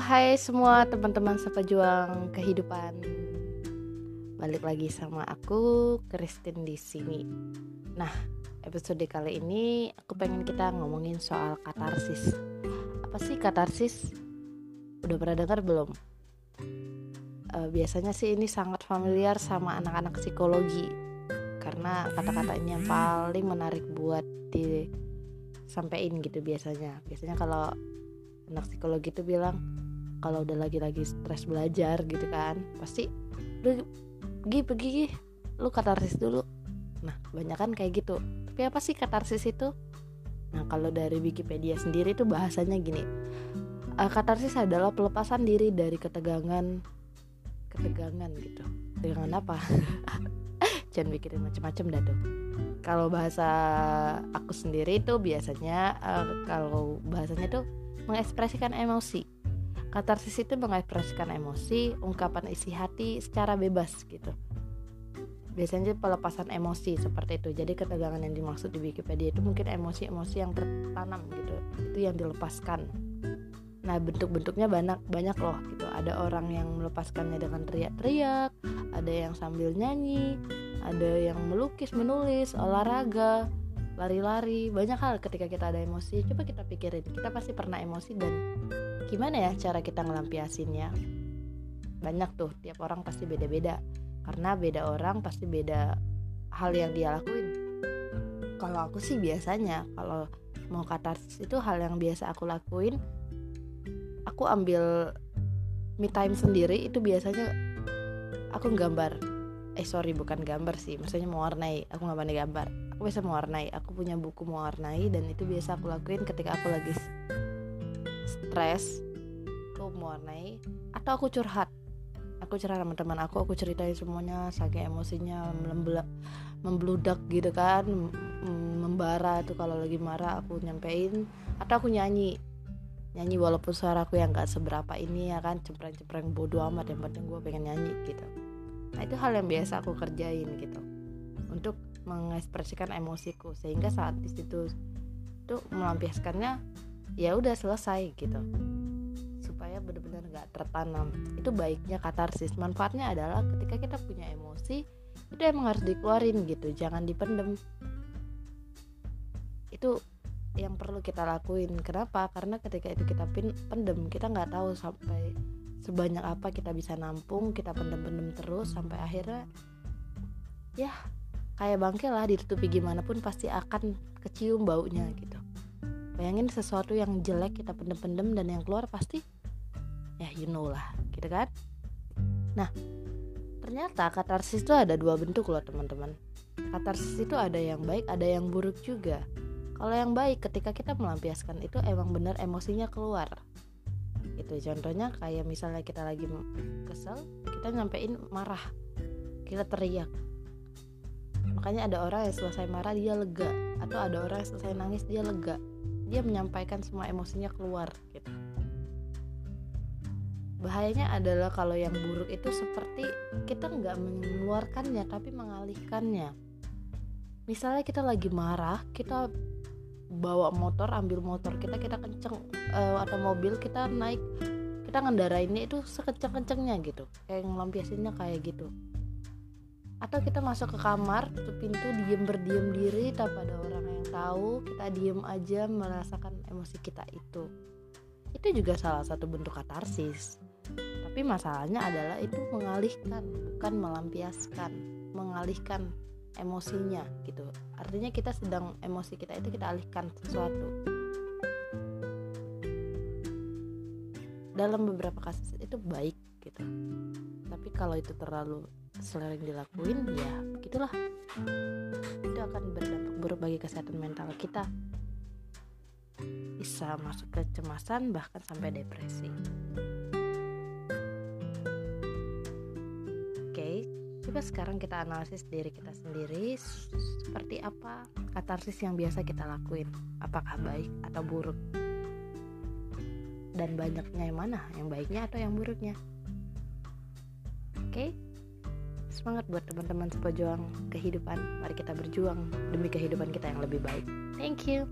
Hai semua teman-teman sepejuang kehidupan. Balik lagi sama aku, Kristin di sini. Nah, episode kali ini aku pengen kita ngomongin soal katarsis. Apa sih katarsis? Udah pernah dengar belum? Uh, biasanya sih ini sangat familiar sama anak-anak psikologi karena kata-kata ini yang paling menarik buat disampaikan gitu biasanya. Biasanya kalau anak psikologi itu bilang kalau udah lagi-lagi stres belajar gitu kan pasti udah pergi pergi lu katarsis dulu. Nah banyak kan kayak gitu. Tapi apa sih katarsis itu? Nah kalau dari Wikipedia sendiri itu bahasanya gini. Uh, katarsis adalah pelepasan diri dari ketegangan ketegangan gitu. Dengan apa? Jangan mikirin macam-macam dah tuh. Kalau bahasa aku sendiri itu biasanya uh, kalau bahasanya tuh mengekspresikan emosi. Katarsis itu mengekspresikan emosi, ungkapan isi hati secara bebas gitu. Biasanya pelepasan emosi seperti itu. Jadi ketegangan yang dimaksud di Wikipedia itu mungkin emosi-emosi yang tertanam gitu. Itu yang dilepaskan. Nah, bentuk-bentuknya banyak banyak loh gitu. Ada orang yang melepaskannya dengan teriak-teriak, ada yang sambil nyanyi, ada yang melukis, menulis, olahraga, lari-lari banyak hal ketika kita ada emosi. Coba kita pikirin kita pasti pernah emosi dan gimana ya cara kita ngelampiasinnya? Banyak tuh tiap orang pasti beda-beda. Karena beda orang pasti beda hal yang dia lakuin. Kalau aku sih biasanya kalau mau katarsis itu hal yang biasa aku lakuin aku ambil me time sendiri itu biasanya aku gambar. Eh sorry bukan gambar sih maksudnya mewarnai aku nggak pandai gambar aku bisa mewarnai aku punya buku mewarnai dan itu biasa aku lakuin ketika aku lagi stres aku mewarnai atau aku curhat. Aku curhat sama teman aku aku ceritain semuanya saking emosinya membludak gitu kan membara tuh kalau lagi marah aku nyampein atau aku nyanyi. Nyanyi walaupun suara aku yang gak seberapa ini ya kan cempreng-cempreng bodoh amat yang penting gue pengen nyanyi gitu. Nah itu hal yang biasa aku kerjain gitu. Untuk mengekspresikan emosiku sehingga saat di situ tuh melampiaskannya ya udah selesai gitu. Supaya benar-benar nggak tertanam. Itu baiknya katarsis. Manfaatnya adalah ketika kita punya emosi itu emang harus dikeluarin gitu. Jangan dipendem. Itu yang perlu kita lakuin. Kenapa? Karena ketika itu kita pendem kita nggak tahu sampai sebanyak apa kita bisa nampung kita pendem-pendem terus sampai akhirnya ya kayak bangke lah ditutupi gimana pun pasti akan kecium baunya gitu. Bayangin sesuatu yang jelek kita pendem-pendem dan yang keluar pasti ya you know lah gitu kan? Nah ternyata katarsis itu ada dua bentuk loh teman-teman. Katarsis itu ada yang baik ada yang buruk juga. Kalau yang baik ketika kita melampiaskan itu emang bener emosinya keluar. Itu contohnya kayak misalnya kita lagi kesel kita nyampein marah kita teriak makanya ada orang yang selesai marah dia lega. Atau ada orang yang selesai nangis dia lega. Dia menyampaikan semua emosinya keluar gitu. Bahayanya adalah kalau yang buruk itu seperti kita nggak mengeluarkannya tapi mengalihkannya. Misalnya kita lagi marah kita bawa motor ambil motor kita kita kenceng uh, atau mobil kita naik kita ngendarainnya itu sekenceng kencengnya gitu. Kayak ngelampiasinnya kayak gitu atau kita masuk ke kamar tutup pintu diem berdiam diri tanpa ada orang yang tahu kita diem aja merasakan emosi kita itu. Itu juga salah satu bentuk katarsis. Tapi masalahnya adalah itu mengalihkan bukan melampiaskan mengalihkan emosinya gitu. Artinya kita sedang emosi kita itu kita alihkan sesuatu. Dalam beberapa kasus itu baik gitu. Tapi kalau itu terlalu sering dilakuin ya begitulah itu akan berdampak buruk bagi kesehatan mental kita. Bisa masuk ke kecemasan bahkan sampai depresi. Oke coba sekarang kita analisis diri kita sendiri. Seperti apa katarsis yang biasa kita lakuin? Apakah baik atau buruk? Dan banyaknya yang mana? Yang baiknya atau yang buruknya? Oke okay? Semangat buat teman-teman sepejuang kehidupan. Mari kita berjuang demi kehidupan kita yang lebih baik. Thank you.